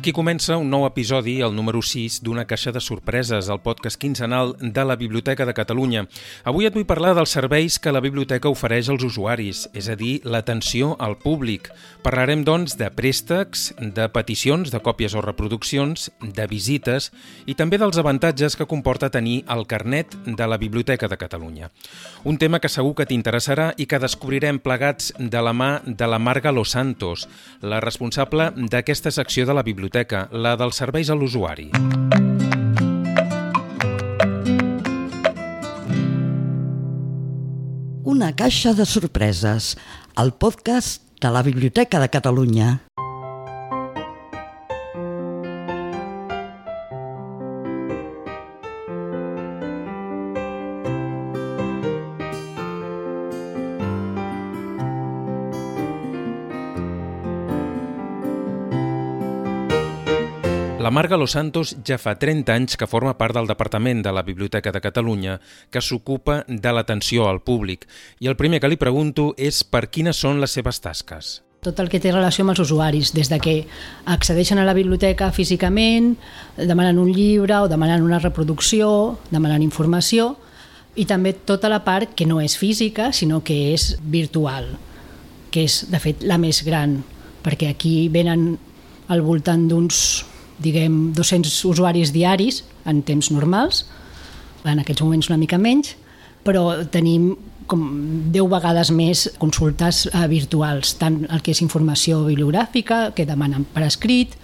Aquí comença un nou episodi, el número 6, d'una caixa de sorpreses, el podcast quinzenal de la Biblioteca de Catalunya. Avui et vull parlar dels serveis que la biblioteca ofereix als usuaris, és a dir, l'atenció al públic. Parlarem, doncs, de préstecs, de peticions, de còpies o reproduccions, de visites i també dels avantatges que comporta tenir el carnet de la Biblioteca de Catalunya. Un tema que segur que t'interessarà i que descobrirem plegats de la mà de la Marga Los Santos, la responsable d'aquesta secció de la Biblioteca biblioteca, la dels serveis a l'usuari. Una caixa de sorpreses, el podcast de la Biblioteca de Catalunya. La Marga Los Santos ja fa 30 anys que forma part del Departament de la Biblioteca de Catalunya que s'ocupa de l'atenció al públic i el primer que li pregunto és per quines són les seves tasques. Tot el que té relació amb els usuaris, des de que accedeixen a la biblioteca físicament, demanen un llibre o demanen una reproducció, demanen informació, i també tota la part que no és física, sinó que és virtual, que és, de fet, la més gran, perquè aquí venen al voltant d'uns diguem, 200 usuaris diaris en temps normals, en aquests moments una mica menys, però tenim com 10 vegades més consultes eh, virtuals, tant el que és informació bibliogràfica, que demanen per escrit,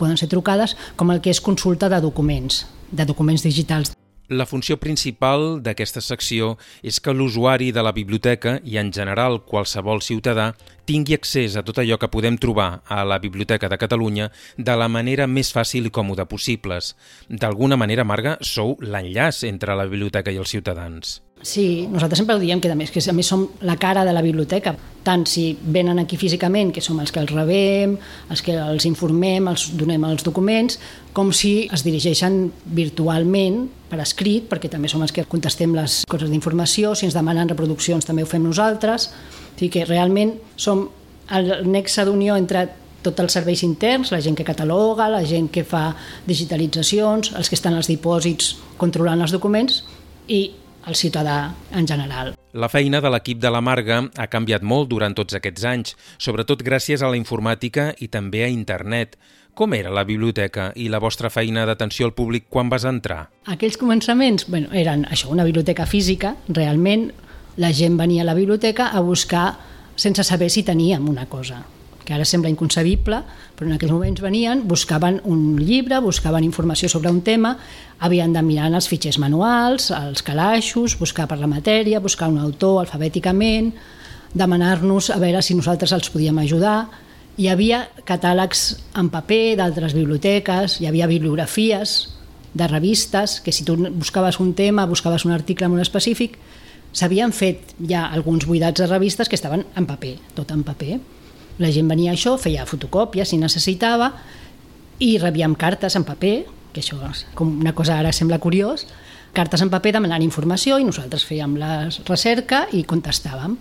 poden ser trucades, com el que és consulta de documents, de documents digitals. La funció principal d'aquesta secció és que l'usuari de la biblioteca i en general qualsevol ciutadà tingui accés a tot allò que podem trobar a la Biblioteca de Catalunya de la manera més fàcil i còmoda possibles. D'alguna manera, Marga, sou l'enllaç entre la biblioteca i els ciutadans. Sí, nosaltres sempre ho diem, que a més, que a més som la cara de la biblioteca, tant si venen aquí físicament, que som els que els rebem, els que els informem, els donem els documents, com si es dirigeixen virtualment per escrit, perquè també som els que contestem les coses d'informació, si ens demanen reproduccions també ho fem nosaltres, o sigui que realment som el nexe d'unió entre tots els serveis interns, la gent que cataloga, la gent que fa digitalitzacions, els que estan als dipòsits controlant els documents i el ciutadà en general. La feina de l'equip de la Marga ha canviat molt durant tots aquests anys, sobretot gràcies a la informàtica i també a internet. Com era la biblioteca i la vostra feina d'atenció al públic quan vas entrar? Aquells començaments bueno, eren això, una biblioteca física, realment la gent venia a la biblioteca a buscar sense saber si teníem una cosa que ara sembla inconcebible, però en aquells moments venien, buscaven un llibre, buscaven informació sobre un tema, havien de mirar els fitxers manuals, els calaixos, buscar per la matèria, buscar un autor alfabèticament, demanar-nos a veure si nosaltres els podíem ajudar. Hi havia catàlegs en paper d'altres biblioteques, hi havia bibliografies de revistes, que si tu buscaves un tema, buscaves un article molt específic, s'havien fet ja alguns buidats de revistes que estaven en paper, tot en paper. La gent venia a això, feia fotocòpies si necessitava i rebíem cartes en paper, que això és com una cosa ara sembla curiós, cartes en paper demanant informació i nosaltres fèiem la recerca i contestàvem.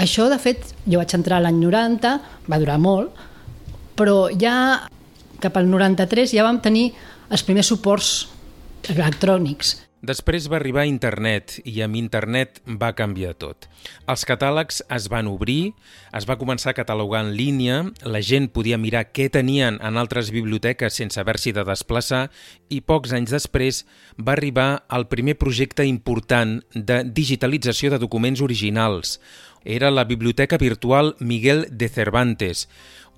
Això, de fet, jo vaig entrar l'any 90, va durar molt, però ja cap al 93 ja vam tenir els primers suports electrònics. Després va arribar internet i amb internet va canviar tot. Els catàlegs es van obrir, es va començar a catalogar en línia, la gent podia mirar què tenien en altres biblioteques sense haver-s'hi de desplaçar i pocs anys després va arribar el primer projecte important de digitalització de documents originals. Era la Biblioteca Virtual Miguel de Cervantes,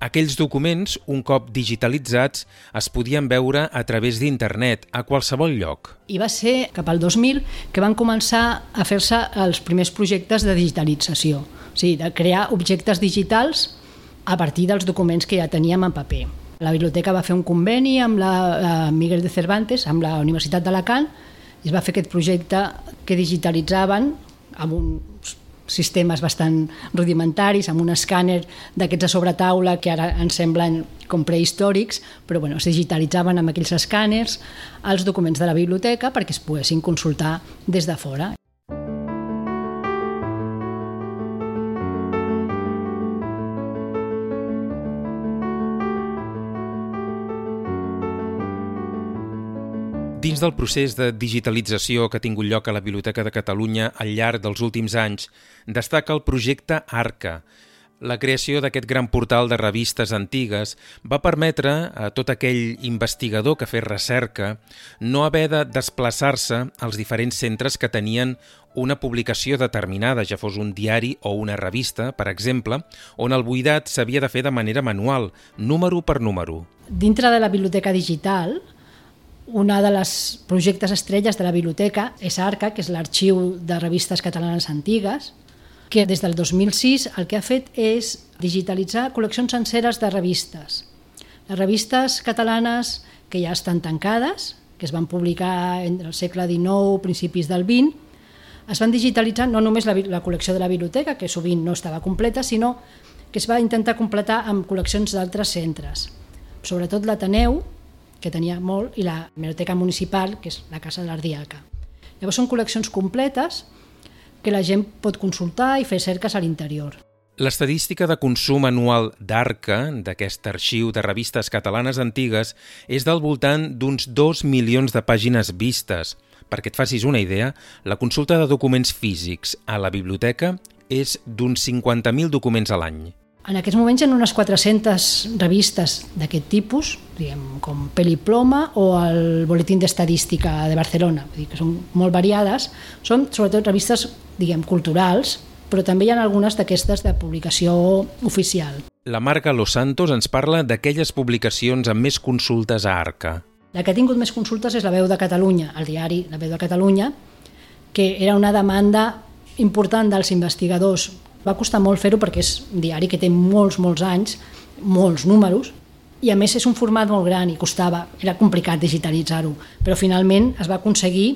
aquells documents, un cop digitalitzats, es podien veure a través d'internet, a qualsevol lloc. I va ser cap al 2000 que van començar a fer-se els primers projectes de digitalització, o sigui, de crear objectes digitals a partir dels documents que ja teníem en paper. La biblioteca va fer un conveni amb la eh, Miguel de Cervantes, amb la Universitat d'Alacant, i es va fer aquest projecte que digitalitzaven amb uns sistemes bastant rudimentaris, amb un escàner d'aquests a sobre taula que ara ens semblen com prehistòrics, però bueno, es digitalitzaven amb aquells escàners els documents de la biblioteca perquè es poguessin consultar des de fora. Dins del procés de digitalització que ha tingut lloc a la Biblioteca de Catalunya al llarg dels últims anys, destaca el projecte ARCA. La creació d'aquest gran portal de revistes antigues va permetre a tot aquell investigador que fes recerca no haver de desplaçar-se als diferents centres que tenien una publicació determinada, ja fos un diari o una revista, per exemple, on el buidat s'havia de fer de manera manual, número per número. Dintre de la biblioteca digital, una de les projectes estrelles de la biblioteca és ARCA, que és l'Arxiu de Revistes Catalanes Antigues, que des del 2006 el que ha fet és digitalitzar col·leccions senceres de revistes. Les revistes catalanes que ja estan tancades, que es van publicar entre el segle XIX, principis del XX, es van digitalitzar no només la, la col·lecció de la biblioteca, que sovint no estava completa, sinó que es va intentar completar amb col·leccions d'altres centres. Sobretot l'Ateneu, que tenia molt, i la Biblioteca Municipal, que és la Casa de l'Ardiaca. Llavors són col·leccions completes que la gent pot consultar i fer cerques a l'interior. L'estadística de consum anual d'Arca, d'aquest arxiu de revistes catalanes antigues, és del voltant d'uns 2 milions de pàgines vistes. Perquè et facis una idea, la consulta de documents físics a la biblioteca és d'uns 50.000 documents a l'any. En aquests moments hi ha unes 400 revistes d'aquest tipus, diguem, com Peliploma o el Boletín d'Estadística de Barcelona, vull dir que són molt variades, són sobretot revistes diguem, culturals, però també hi ha algunes d'aquestes de publicació oficial. La marca Los Santos ens parla d'aquelles publicacions amb més consultes a Arca. La que ha tingut més consultes és La Veu de Catalunya, el diari La Veu de Catalunya, que era una demanda important dels investigadors va costar molt fer-ho perquè és un diari que té molts, molts anys, molts números, i a més és un format molt gran i costava, era complicat digitalitzar-ho, però finalment es va aconseguir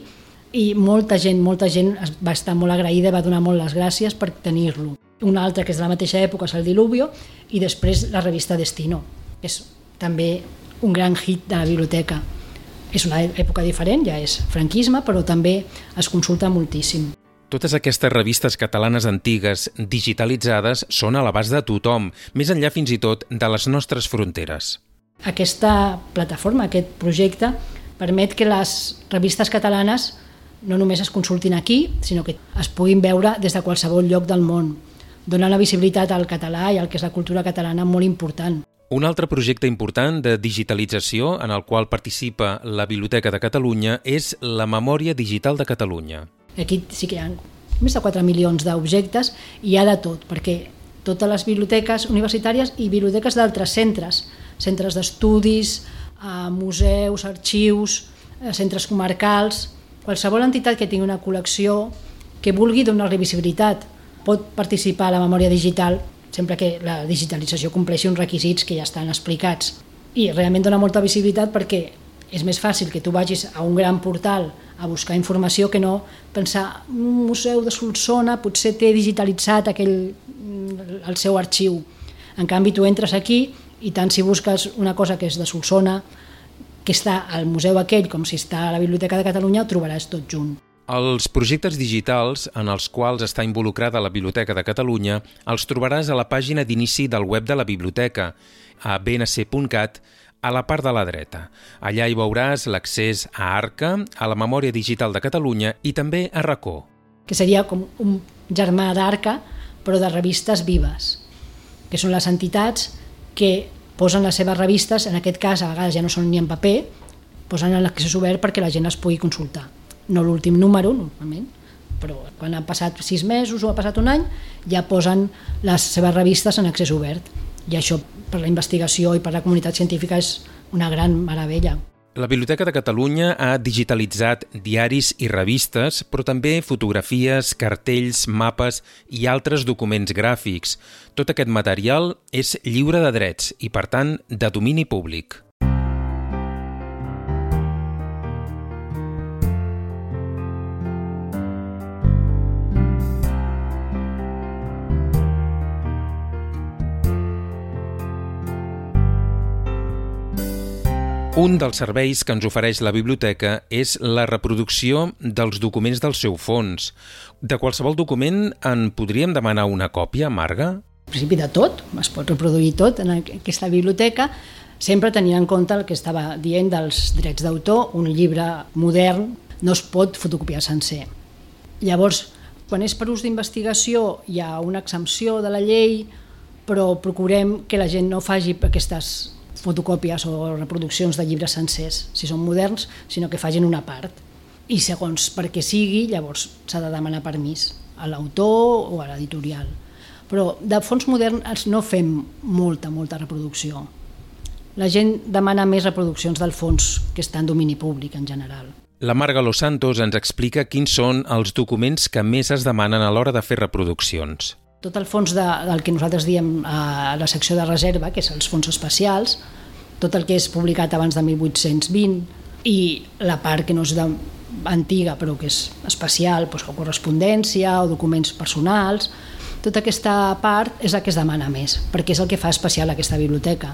i molta gent, molta gent va estar molt agraïda, va donar molt les gràcies per tenir-lo. Un altre que és de la mateixa època és el Diluvio i després la revista Destino, que és també un gran hit de la biblioteca. És una època diferent, ja és franquisme, però també es consulta moltíssim. Totes aquestes revistes catalanes antigues digitalitzades són a l'abast de tothom, més enllà fins i tot de les nostres fronteres. Aquesta plataforma, aquest projecte, permet que les revistes catalanes no només es consultin aquí, sinó que es puguin veure des de qualsevol lloc del món. Dona la visibilitat al català i al que és la cultura catalana molt important. Un altre projecte important de digitalització en el qual participa la Biblioteca de Catalunya és la Memòria Digital de Catalunya. Aquí sí que hi ha més de 4 milions d'objectes i hi ha de tot, perquè totes les biblioteques universitàries i biblioteques d'altres centres, centres d'estudis, eh, museus, arxius, eh, centres comarcals, qualsevol entitat que tingui una col·lecció que vulgui donar-li visibilitat pot participar a la memòria digital sempre que la digitalització compleixi uns requisits que ja estan explicats. I realment dona molta visibilitat perquè és més fàcil que tu vagis a un gran portal a buscar informació que no pensar un museu de Solsona potser té digitalitzat aquell, el seu arxiu. En canvi, tu entres aquí i tant si busques una cosa que és de Solsona, que està al museu aquell com si està a la Biblioteca de Catalunya, ho trobaràs tot junt. Els projectes digitals en els quals està involucrada la Biblioteca de Catalunya els trobaràs a la pàgina d'inici del web de la biblioteca, a bnc.cat, a la part de la dreta. Allà hi veuràs l'accés a Arca, a la Memòria Digital de Catalunya i també a RACó. Que seria com un germà d'Arca, però de revistes vives, que són les entitats que posen les seves revistes, en aquest cas a vegades ja no són ni en paper, posen en l'accés obert perquè la gent les pugui consultar. No l'últim número, normalment, però quan han passat sis mesos o ha passat un any, ja posen les seves revistes en accés obert. I això per la investigació i per la comunitat científica és una gran meravella. La Biblioteca de Catalunya ha digitalitzat diaris i revistes, però també fotografies, cartells, mapes i altres documents gràfics. Tot aquest material és lliure de drets i, per tant, de domini públic. Un dels serveis que ens ofereix la biblioteca és la reproducció dels documents del seu fons. De qualsevol document en podríem demanar una còpia, Marga? En principi de tot, es pot reproduir tot en aquesta biblioteca. sempre tenint en compte el que estava dient dels drets d'autor, un llibre modern no es pot fotocopiar sencer. Llavors, quan és per ús d'investigació hi ha una exempció de la llei, però procurem que la gent no faci aquestes fotocòpies o reproduccions de llibres sencers, si són moderns, sinó que facin una part. I segons per què sigui, llavors s'ha de demanar permís a l'autor o a l'editorial. Però de fons moderns no fem molta, molta reproducció la gent demana més reproduccions del fons que està en domini públic en general. La Marga Los Santos ens explica quins són els documents que més es demanen a l'hora de fer reproduccions. Tot el fons de, del que nosaltres diem a la secció de reserva, que és els fons especials, tot el que és publicat abans de 1820 i la part que no és de, antiga però que és especial, doncs, correspondència o documents personals, tota aquesta part és la que es demana més, perquè és el que fa especial aquesta biblioteca.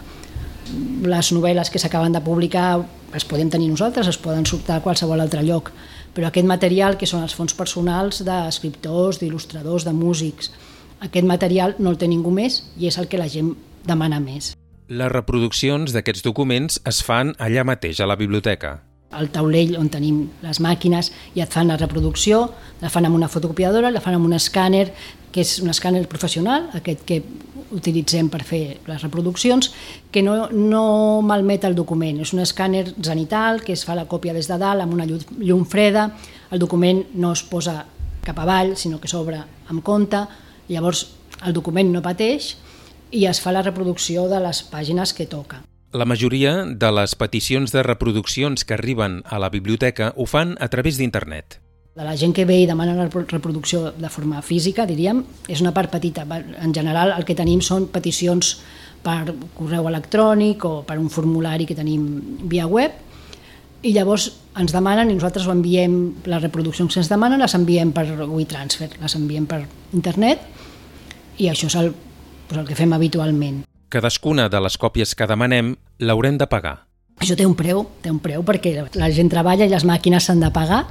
Les novel·les que s'acaben de publicar es podem tenir nosaltres, es poden sortar a qualsevol altre lloc, però aquest material, que són els fons personals d'escriptors, d'il·lustradors, de músics, aquest material no el té ningú més i és el que la gent demana més. Les reproduccions d'aquests documents es fan allà mateix, a la biblioteca. Al taulell on tenim les màquines i et fan la reproducció, la fan amb una fotocopiadora, la fan amb un escàner, que és un escàner professional, aquest que utilitzem per fer les reproduccions, que no, no malmet el document. És un escàner zenital que es fa la còpia des de dalt amb una llum freda, el document no es posa cap avall, sinó que s'obre amb compte, llavors el document no pateix i es fa la reproducció de les pàgines que toca. La majoria de les peticions de reproduccions que arriben a la biblioteca ho fan a través d'internet de la gent que ve i demana la reproducció de forma física, diríem, és una part petita. En general el que tenim són peticions per correu electrònic o per un formulari que tenim via web i llavors ens demanen i nosaltres ho enviem, les reproduccions que ens demanen les enviem per WeTransfer, les enviem per internet i això és el, doncs el que fem habitualment. Cadascuna de les còpies que demanem l'haurem de pagar. Això té un preu, té un preu perquè la gent treballa i les màquines s'han de pagar,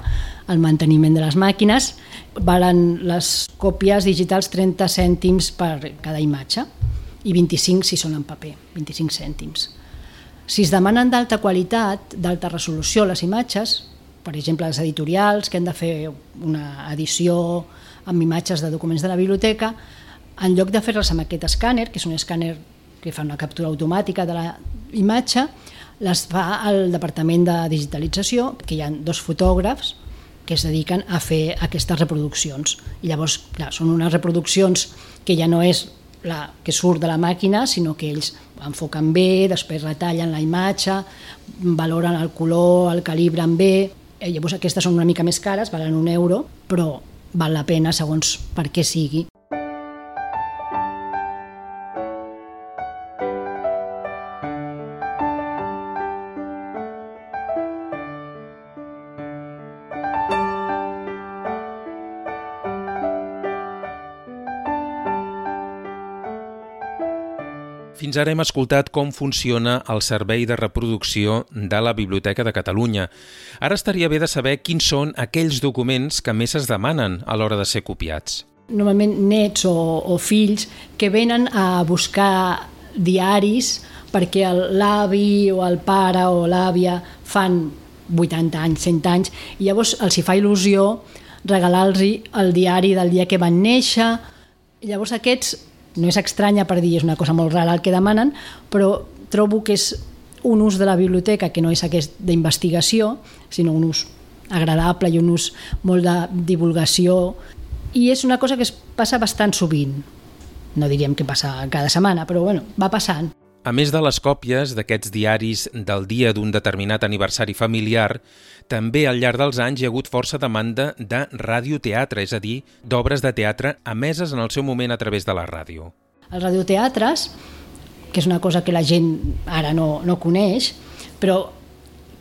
el manteniment de les màquines, valen les còpies digitals 30 cèntims per cada imatge i 25 si són en paper, 25 cèntims. Si es demanen d'alta qualitat, d'alta resolució les imatges, per exemple les editorials que han de fer una edició amb imatges de documents de la biblioteca, en lloc de fer-les amb aquest escàner, que és un escàner que fa una captura automàtica de la imatge, les fa al Departament de Digitalització, que hi ha dos fotògrafs que es dediquen a fer aquestes reproduccions. I llavors, clar, són unes reproduccions que ja no és la que surt de la màquina, sinó que ells enfoquen bé, després retallen la imatge, valoren el color, el calibren bé, i eh, llavors aquestes són una mica més cares, valen un euro, però val la pena segons per què sigui. Fins ara hem escoltat com funciona el servei de reproducció de la Biblioteca de Catalunya. Ara estaria bé de saber quins són aquells documents que més es demanen a l'hora de ser copiats. Normalment nets o, o fills que venen a buscar diaris perquè l'avi o el pare o l'àvia fan 80 anys, 100 anys, i llavors els hi fa il·lusió regalar-los el diari del dia que van néixer. Llavors aquests no és estranya per dir és una cosa molt rara el que demanen, però trobo que és un ús de la biblioteca que no és aquest d'investigació, sinó un ús agradable i un ús molt de divulgació i és una cosa que es passa bastant sovint. No diríem que passa cada setmana, però bueno, va passant. A més de les còpies d'aquests diaris del dia d'un determinat aniversari familiar, també al llarg dels anys hi ha hagut força demanda de radioteatre, és a dir, d'obres de teatre emeses en el seu moment a través de la ràdio. Els radioteatres, que és una cosa que la gent ara no, no coneix, però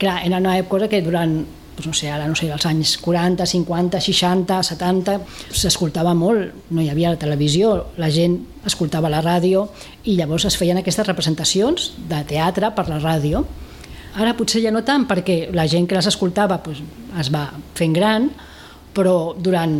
clar, era una època que durant doncs no sé, ara no sé, als anys 40, 50, 60, 70, s'escoltava molt, no hi havia la televisió, la gent escoltava la ràdio i llavors es feien aquestes representacions de teatre per la ràdio. Ara potser ja no tant perquè la gent que les escoltava doncs, es va fent gran, però durant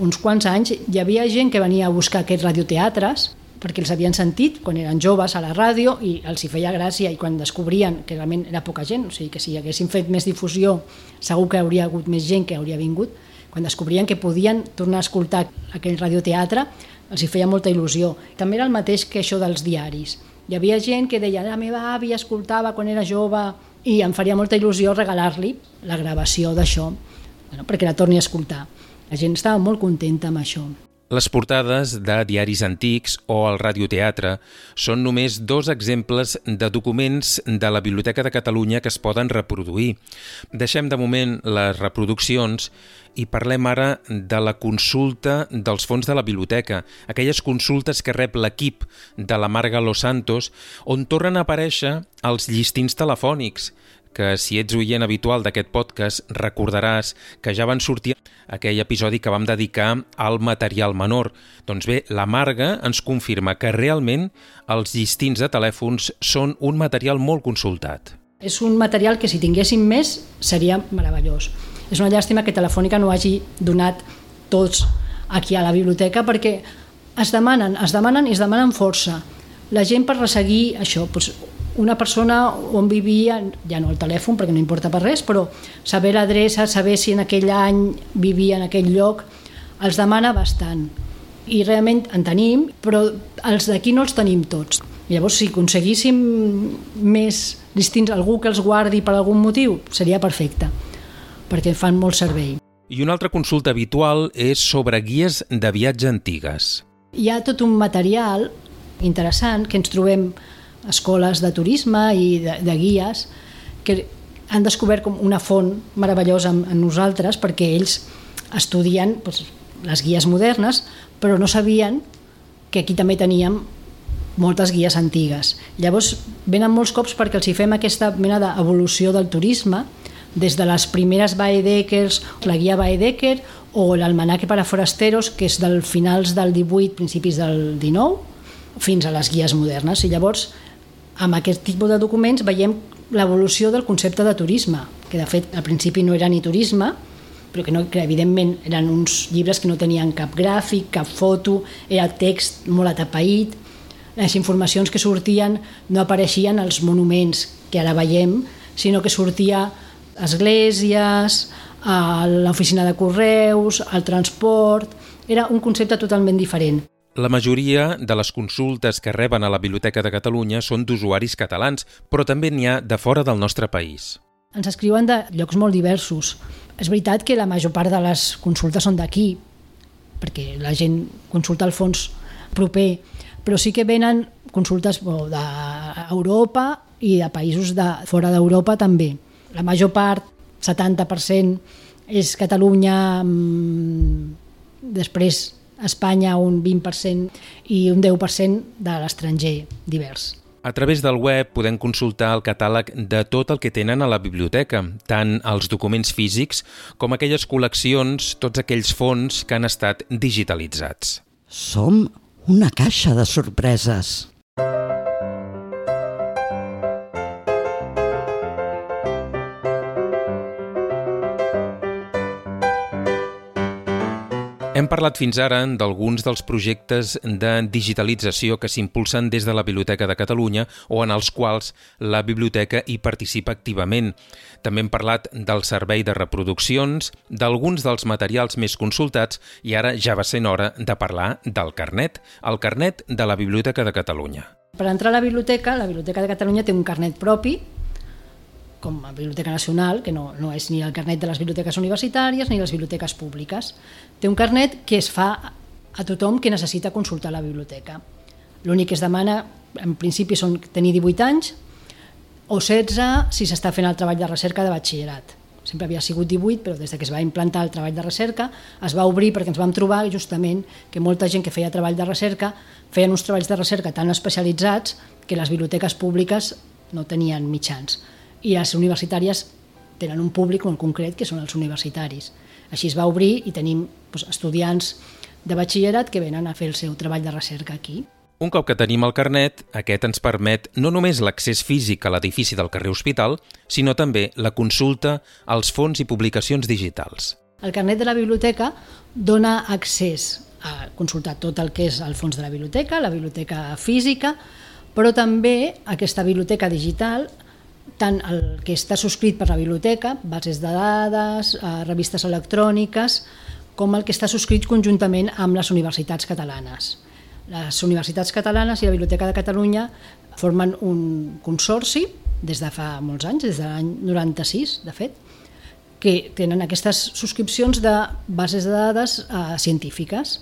uns quants anys hi havia gent que venia a buscar aquests radioteatres perquè els havien sentit quan eren joves a la ràdio i els hi feia gràcia i quan descobrien que realment era poca gent, o sigui que si haguessin fet més difusió segur que hauria hagut més gent que hauria vingut, quan descobrien que podien tornar a escoltar aquell radioteatre els hi feia molta il·lusió. També era el mateix que això dels diaris. Hi havia gent que deia la meva àvia escoltava quan era jove i em faria molta il·lusió regalar-li la gravació d'això bueno, perquè la torni a escoltar. La gent estava molt contenta amb això. Les portades de diaris antics o el radioteatre són només dos exemples de documents de la Biblioteca de Catalunya que es poden reproduir. Deixem de moment les reproduccions i parlem ara de la consulta dels fons de la biblioteca, aquelles consultes que rep l'equip de la Marga Los Santos, on tornen a aparèixer els llistins telefònics, que si ets oient habitual d'aquest podcast recordaràs que ja van sortir aquell episodi que vam dedicar al material menor. Doncs bé, la Marga ens confirma que realment els llistins de telèfons són un material molt consultat. És un material que si tinguéssim més seria meravellós. És una llàstima que Telefònica no hagi donat tots aquí a la biblioteca perquè es demanen, es demanen i es demanen força. La gent per resseguir això, doncs, una persona on vivia, ja no el telèfon perquè no importa per res, però saber l'adreça, saber si en aquell any vivia en aquell lloc, els demana bastant. I realment en tenim, però els d'aquí no els tenim tots. Llavors, si aconseguíssim més distints, algú que els guardi per algun motiu, seria perfecte, perquè fan molt servei. I una altra consulta habitual és sobre guies de viatge antigues. Hi ha tot un material interessant que ens trobem escoles de turisme i de, de guies que han descobert com una font meravellosa en, en nosaltres perquè ells estudien doncs, les guies modernes però no sabien que aquí també teníem moltes guies antigues. Llavors venen molts cops perquè els hi fem aquesta mena d'evolució del turisme des de les primeres Baedekers, la guia Baedeker o l'almanaque per a forasteros, que és del finals del 18, principis del 19, fins a les guies modernes. I llavors amb aquest tipus de documents veiem l'evolució del concepte de turisme, que de fet al principi no era ni turisme, però que, no, que evidentment eren uns llibres que no tenien cap gràfic, cap foto, era text molt atapeït, les informacions que sortien no apareixien als monuments que ara veiem, sinó que sortia esglésies, l'oficina de correus, al transport... Era un concepte totalment diferent. La majoria de les consultes que reben a la Biblioteca de Catalunya són d'usuaris catalans, però també n'hi ha de fora del nostre país. Ens escriuen de llocs molt diversos. És veritat que la major part de les consultes són d'aquí, perquè la gent consulta el fons proper, però sí que venen consultes d'Europa i de països de fora d'Europa també. La major part, 70%, és Catalunya, mm, després Espanya un 20% i un 10% de l'estranger divers. A través del web podem consultar el catàleg de tot el que tenen a la biblioteca, tant els documents físics com aquelles col·leccions, tots aquells fons que han estat digitalitzats. Som una caixa de sorpreses. Hem parlat fins ara d'alguns dels projectes de digitalització que s'impulsen des de la Biblioteca de Catalunya o en els quals la biblioteca hi participa activament. També hem parlat del servei de reproduccions, d'alguns dels materials més consultats i ara ja va ser hora de parlar del carnet, el carnet de la Biblioteca de Catalunya. Per entrar a la biblioteca, la Biblioteca de Catalunya té un carnet propi com a Biblioteca Nacional, que no, no és ni el carnet de les biblioteques universitàries ni les biblioteques públiques. Té un carnet que es fa a tothom que necessita consultar la biblioteca. L'únic que es demana, en principi, són tenir 18 anys o 16 si s'està fent el treball de recerca de batxillerat. Sempre havia sigut 18, però des que es va implantar el treball de recerca es va obrir perquè ens vam trobar justament que molta gent que feia treball de recerca feien uns treballs de recerca tan especialitzats que les biblioteques públiques no tenien mitjans i les universitàries tenen un públic molt concret, que són els universitaris. Així es va obrir i tenim doncs, estudiants de batxillerat que venen a fer el seu treball de recerca aquí. Un cop que tenim el carnet, aquest ens permet no només l'accés físic a l'edifici del carrer Hospital, sinó també la consulta als fons i publicacions digitals. El carnet de la biblioteca dona accés a consultar tot el que és el fons de la biblioteca, la biblioteca física, però també aquesta biblioteca digital, tant el que està subscrit per la biblioteca, bases de dades, eh, revistes electròniques, com el que està subscrit conjuntament amb les universitats catalanes. Les universitats catalanes i la Biblioteca de Catalunya formen un consorci des de fa molts anys, des de l'any 96, de fet, que tenen aquestes subscripcions de bases de dades eh, científiques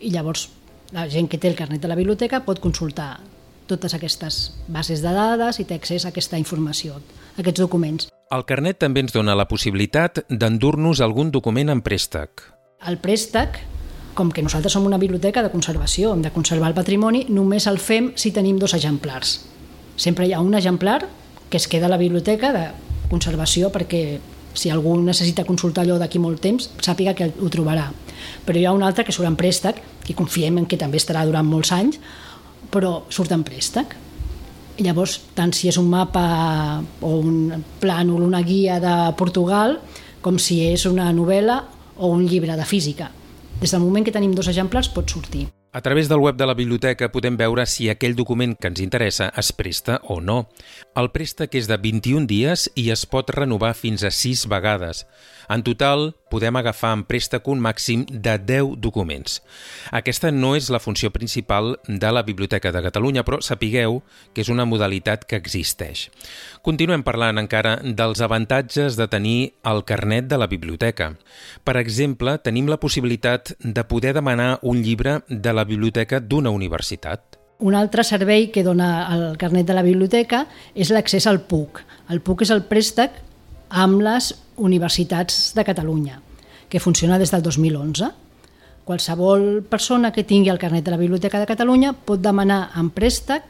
i llavors la gent que té el carnet de la biblioteca pot consultar totes aquestes bases de dades i té accés a aquesta informació, a aquests documents. El carnet també ens dona la possibilitat d'endur-nos algun document en préstec. El préstec, com que nosaltres som una biblioteca de conservació, hem de conservar el patrimoni, només el fem si tenim dos exemplars. Sempre hi ha un exemplar que es queda a la biblioteca de conservació perquè si algú necessita consultar allò d'aquí molt temps, sàpiga que ho trobarà. Però hi ha un altre que surt en préstec, que confiem en que també estarà durant molts anys, però surt en préstec. Llavors, tant si és un mapa o un plànol, una guia de Portugal, com si és una novel·la o un llibre de física. Des del moment que tenim dos exemplars pot sortir. A través del web de la biblioteca podem veure si aquell document que ens interessa es presta o no. El préstec és de 21 dies i es pot renovar fins a 6 vegades. En total, podem agafar en préstec un màxim de 10 documents. Aquesta no és la funció principal de la Biblioteca de Catalunya, però sapigueu que és una modalitat que existeix. Continuem parlant encara dels avantatges de tenir el carnet de la biblioteca. Per exemple, tenim la possibilitat de poder demanar un llibre de la biblioteca d'una universitat. Un altre servei que dona el carnet de la biblioteca és l'accés al PUC. El PUC és el préstec amb les universitats de Catalunya, que funciona des del 2011. Qualsevol persona que tingui el carnet de la Biblioteca de Catalunya pot demanar en préstec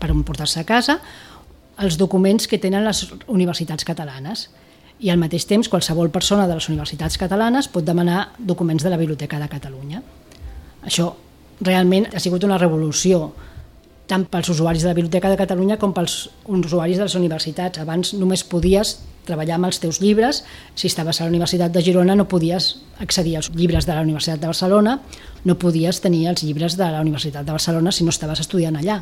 per emportar-se a casa els documents que tenen les universitats catalanes i al mateix temps qualsevol persona de les universitats catalanes pot demanar documents de la Biblioteca de Catalunya. Això realment ha sigut una revolució tant pels usuaris de la Biblioteca de Catalunya com pels usuaris de les universitats. Abans només podies treballar amb els teus llibres. Si estaves a la Universitat de Girona no podies accedir als llibres de la Universitat de Barcelona, no podies tenir els llibres de la Universitat de Barcelona si no estaves estudiant allà.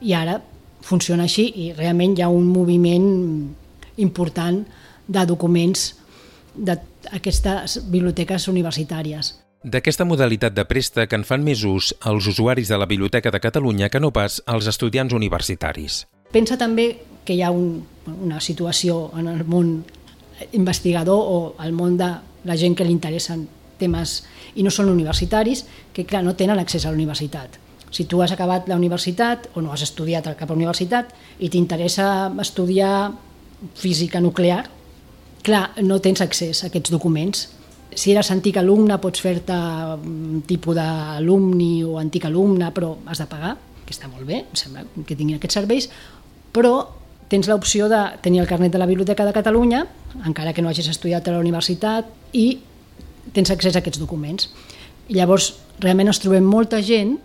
I ara funciona així i realment hi ha un moviment important de documents d'aquestes biblioteques universitàries. D'aquesta modalitat de préstec en fan més ús els usuaris de la Biblioteca de Catalunya que no pas els estudiants universitaris. Pensa també que hi ha un, una situació en el món investigador o al món de la gent que li interessen temes i no són universitaris, que clar, no tenen accés a la universitat. Si tu has acabat la universitat o no has estudiat a cap universitat i t'interessa estudiar física nuclear, clar, no tens accés a aquests documents si eres antic alumne pots fer-te un tipus d'alumni o antic alumne, però has de pagar, que està molt bé, em sembla que tinguin aquests serveis, però tens l'opció de tenir el carnet de la Biblioteca de Catalunya, encara que no hagis estudiat a la universitat, i tens accés a aquests documents. I llavors, realment ens trobem molta gent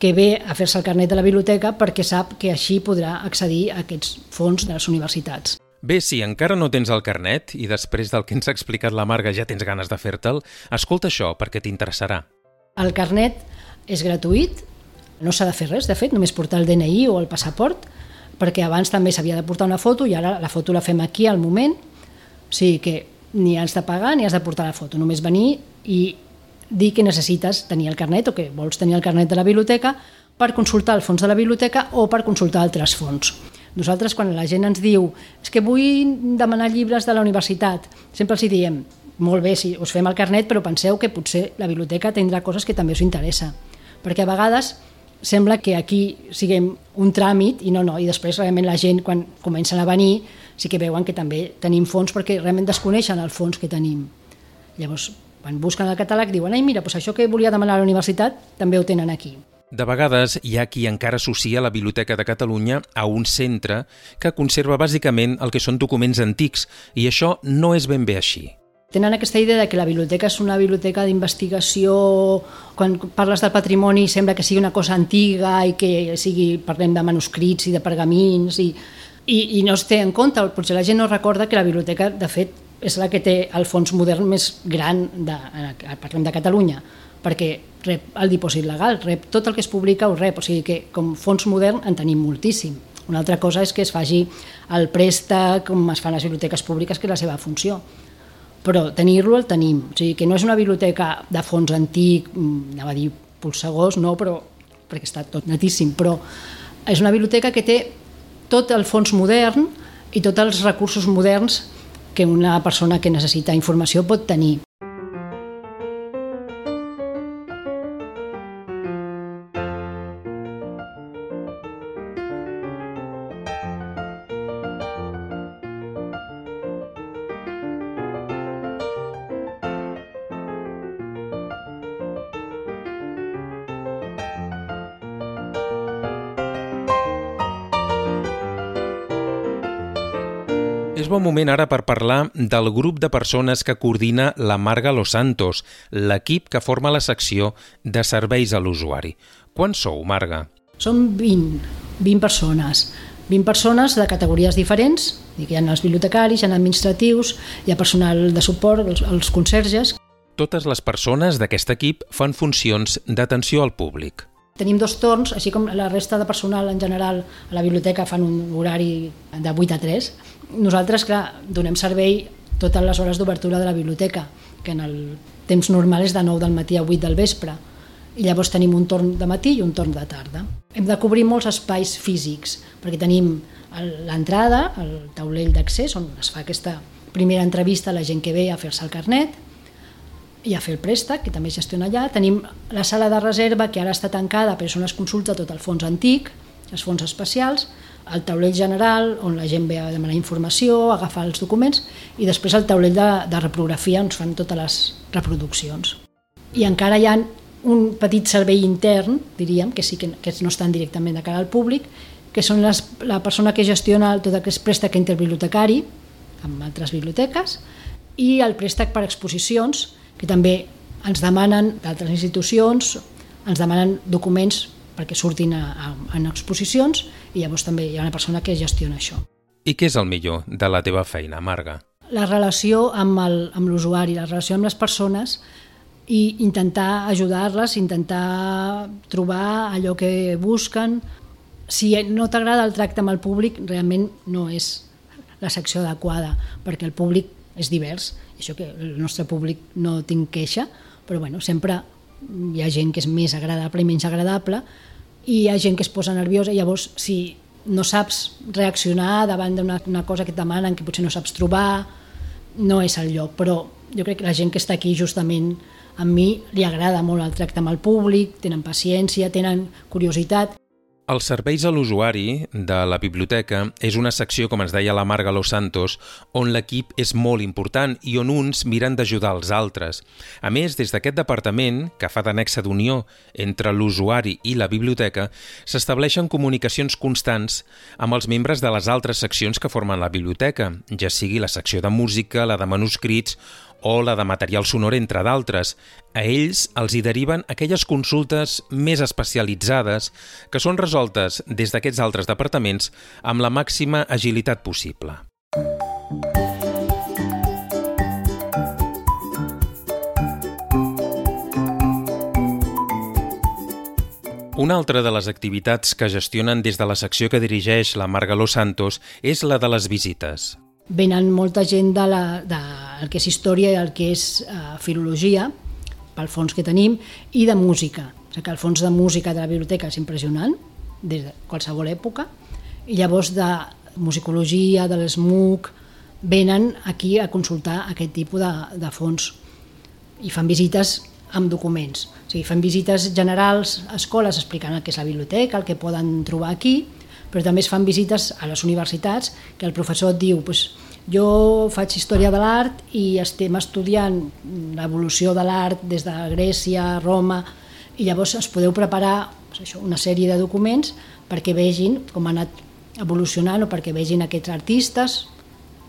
que ve a fer-se el carnet de la biblioteca perquè sap que així podrà accedir a aquests fons de les universitats. Bé, si encara no tens el carnet i després del que ens ha explicat la Marga ja tens ganes de fer-te'l, escolta això perquè t'interessarà. El carnet és gratuït, no s'ha de fer res, de fet, només portar el DNI o el passaport, perquè abans també s'havia de portar una foto i ara la foto la fem aquí al moment, o sigui que ni has de pagar ni has de portar la foto, només venir i dir que necessites tenir el carnet o que vols tenir el carnet de la biblioteca per consultar el fons de la biblioteca o per consultar altres fons. Nosaltres, quan la gent ens diu és que vull demanar llibres de la universitat, sempre els diem molt bé, si us fem el carnet, però penseu que potser la biblioteca tindrà coses que també us interessa. Perquè a vegades sembla que aquí siguem un tràmit i no, no, i després realment la gent quan comencen a venir sí que veuen que també tenim fons perquè realment desconeixen el fons que tenim. Llavors, quan busquen el catàleg diuen, ai mira, doncs això que volia demanar a la universitat també ho tenen aquí. De vegades hi ha qui encara associa la Biblioteca de Catalunya a un centre que conserva bàsicament el que són documents antics i això no és ben bé així. Tenen aquesta idea de que la biblioteca és una biblioteca d'investigació, quan parles del patrimoni sembla que sigui una cosa antiga i que sigui, parlem de manuscrits i de pergamins i, i, i no es té en compte, potser la gent no recorda que la biblioteca, de fet, és la que té el fons modern més gran, de, parlem de Catalunya, perquè rep el dipòsit legal, rep tot el que es publica ho rep, o sigui que com fons modern en tenim moltíssim. Una altra cosa és que es faci el préstec com es fan les biblioteques públiques, que és la seva funció. Però tenir-lo el tenim. O sigui que no és una biblioteca de fons antic, mm, anava a dir polsegós, no, però perquè està tot netíssim, però és una biblioteca que té tot el fons modern i tots els recursos moderns que una persona que necessita informació pot tenir. Moment ara per parlar del grup de persones que coordina la Marga Los Santos, l'equip que forma la secció de serveis a l'usuari. Quan sou, Marga? Som 20, 20 persones. 20 persones de categories diferents, hi ha els bibliotecaris, hi ha administratius, hi ha personal de suport, els, els conserges. Totes les persones d'aquest equip fan funcions d'atenció al públic. Tenim dos torns, així com la resta de personal en general a la biblioteca fan un horari de 8 a 3. Nosaltres, clar, donem servei totes les hores d'obertura de la biblioteca, que en el temps normal és de 9 del matí a 8 del vespre. I llavors tenim un torn de matí i un torn de tarda. Hem de cobrir molts espais físics, perquè tenim l'entrada, el taulell d'accés, on es fa aquesta primera entrevista a la gent que ve a fer-se el carnet, i a fer el préstec, que també es gestiona allà. Tenim la sala de reserva, que ara està tancada, però són es consulta tot el fons antic, els fons especials, el taulell general, on la gent ve a demanar informació, a agafar els documents, i després el taulell de, de reprografia, on es fan totes les reproduccions. I encara hi ha un petit servei intern, diríem, que sí que, que no estan directament de cara al públic, que són les, la persona que gestiona tot aquest préstec interbibliotecari, amb altres biblioteques, i el préstec per exposicions, que també ens demanen d'altres institucions, ens demanen documents perquè surtin a, a, en exposicions i llavors també hi ha una persona que gestiona això. I què és el millor de la teva feina, Marga? La relació amb l'usuari, la relació amb les persones i intentar ajudar-les, intentar trobar allò que busquen. Si no t'agrada el tracte amb el públic, realment no és la secció adequada, perquè el públic és divers això que el nostre públic no tinc queixa, però bueno, sempre hi ha gent que és més agradable i menys agradable i hi ha gent que es posa nerviosa i llavors si no saps reaccionar davant d'una cosa que et demanen que potser no saps trobar no és el lloc, però jo crec que la gent que està aquí justament a mi li agrada molt el tracte amb el públic, tenen paciència, tenen curiositat els serveis a l'usuari de la biblioteca és una secció, com ens deia la Marga Los Santos, on l'equip és molt important i on uns miren d'ajudar els altres. A més, des d'aquest departament, que fa d'anexa d'unió entre l'usuari i la biblioteca, s'estableixen comunicacions constants amb els membres de les altres seccions que formen la biblioteca, ja sigui la secció de música, la de manuscrits o la de material sonor, entre d'altres. A ells els hi deriven aquelles consultes més especialitzades que són resoltes des d'aquests altres departaments amb la màxima agilitat possible. Una altra de les activitats que gestionen des de la secció que dirigeix la Margaló Santos és la de les visites venen molta gent de, la, de el que és història i el que és uh, filologia, pel fons que tenim, i de música. O sigui que el fons de música de la biblioteca és impressionant, des de qualsevol època, i llavors de musicologia, de l'SMUC, venen aquí a consultar aquest tipus de, de fons i fan visites amb documents. O sigui, fan visites generals a escoles explicant el que és la biblioteca, el que poden trobar aquí, però també es fan visites a les universitats que el professor et diu pues, jo faig història de l'art i estem estudiant l'evolució de l'art des de Grècia, Roma, i llavors es podeu preparar pues, això, una sèrie de documents perquè vegin com ha anat evolucionant o perquè vegin aquests artistes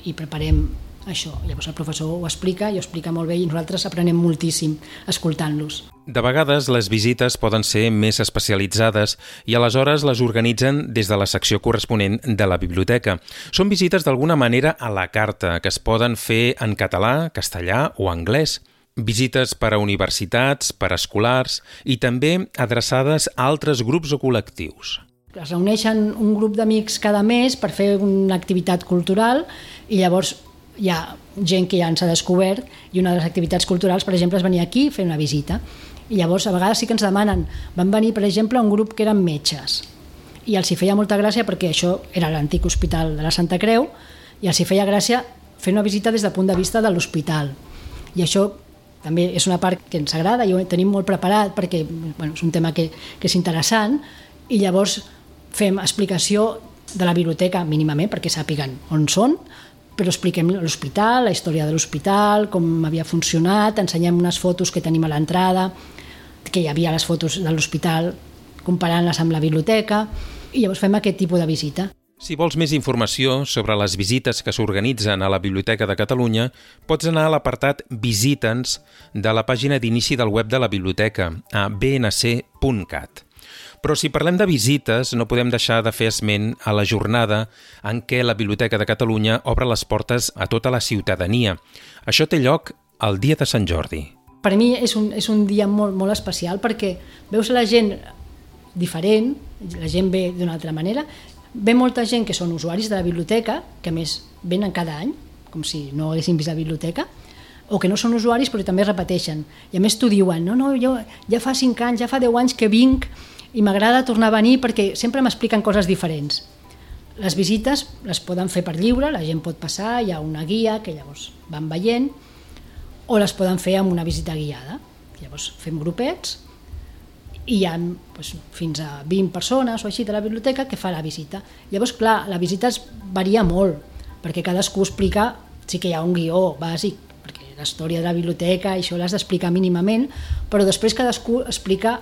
i preparem això. Llavors el professor ho explica i ho explica molt bé i nosaltres aprenem moltíssim escoltant-los. De vegades les visites poden ser més especialitzades i aleshores les organitzen des de la secció corresponent de la biblioteca. Són visites d'alguna manera a la carta, que es poden fer en català, castellà o anglès. visites per a universitats, per a escolars i també adreçades a altres grups o col·lectius. Es reuneixen un grup d'amics cada mes per fer una activitat cultural i llavors hi ha gent que ja ens ha descobert i una de les activitats culturals, per exemple, és venir aquí a fer una visita. I llavors a vegades sí que ens demanen, van venir per exemple un grup que eren metges i els hi feia molta gràcia perquè això era l'antic hospital de la Santa Creu i els hi feia gràcia fer una visita des del punt de vista de l'hospital. I això també és una part que ens agrada i ho tenim molt preparat perquè bueno, és un tema que, que és interessant i llavors fem explicació de la biblioteca mínimament perquè sàpiguen on són, però expliquem l'hospital, la història de l'hospital, com havia funcionat, ensenyem unes fotos que tenim a l'entrada, que hi havia les fotos de l'hospital comparant-les amb la biblioteca, i llavors fem aquest tipus de visita. Si vols més informació sobre les visites que s'organitzen a la Biblioteca de Catalunya, pots anar a l'apartat Visita'ns de la pàgina d'inici del web de la biblioteca, a bnc.cat. Però si parlem de visites, no podem deixar de fer esment a la jornada en què la Biblioteca de Catalunya obre les portes a tota la ciutadania. Això té lloc el dia de Sant Jordi. Per mi és un, és un dia molt, molt especial perquè veus la gent diferent, la gent ve d'una altra manera Ve molta gent que són usuaris de la biblioteca, que més venen cada any, com si no haguessin vist la biblioteca, o que no són usuaris però també repeteixen. I a més t'ho diuen, no, no, jo ja fa 5 anys, ja fa 10 anys que vinc i m'agrada tornar a venir perquè sempre m'expliquen coses diferents. Les visites les poden fer per lliure, la gent pot passar, hi ha una guia que llavors van veient, o les poden fer amb una visita guiada. Llavors fem grupets i hi ha doncs, fins a 20 persones o així de la biblioteca que fa la visita. Llavors, clar, la visita es varia molt, perquè cadascú explica, sí que hi ha un guió bàsic, perquè la història de la biblioteca, això l'has d'explicar mínimament, però després cadascú explica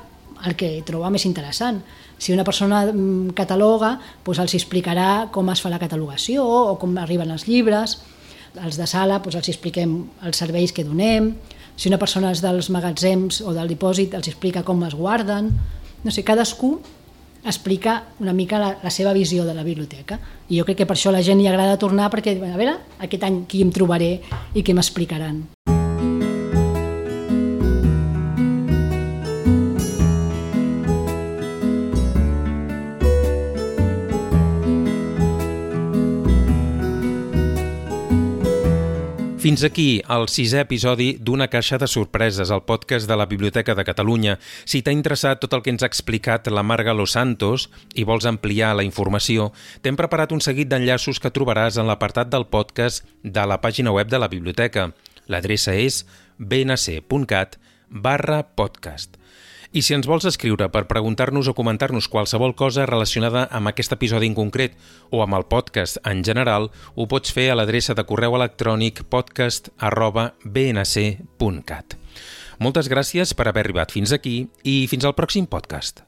el que troba més interessant. Si una persona mm, cataloga, doncs els explicarà com es fa la catalogació o com arriben els llibres, els de sala doncs els expliquem els serveis que donem, si una persona és dels magatzems o del dipòsit, els explica com es guarden. No sé, cadascú explica una mica la, la seva visió de la biblioteca. I jo crec que per això a la gent li agrada tornar, perquè, a veure, aquest any qui em trobaré i què m'explicaran. Fins aquí el sisè episodi d'Una caixa de sorpreses, el podcast de la Biblioteca de Catalunya. Si t'ha interessat tot el que ens ha explicat la Marga Los Santos i vols ampliar la informació, t'hem preparat un seguit d'enllaços que trobaràs en l'apartat del podcast de la pàgina web de la biblioteca. L'adreça és bnc.cat barra podcast. I si ens vols escriure per preguntar-nos o comentar-nos qualsevol cosa relacionada amb aquest episodi en concret o amb el podcast en general, ho pots fer a l'adreça de correu electrònic podcast arroba bnc.cat. Moltes gràcies per haver arribat fins aquí i fins al pròxim podcast.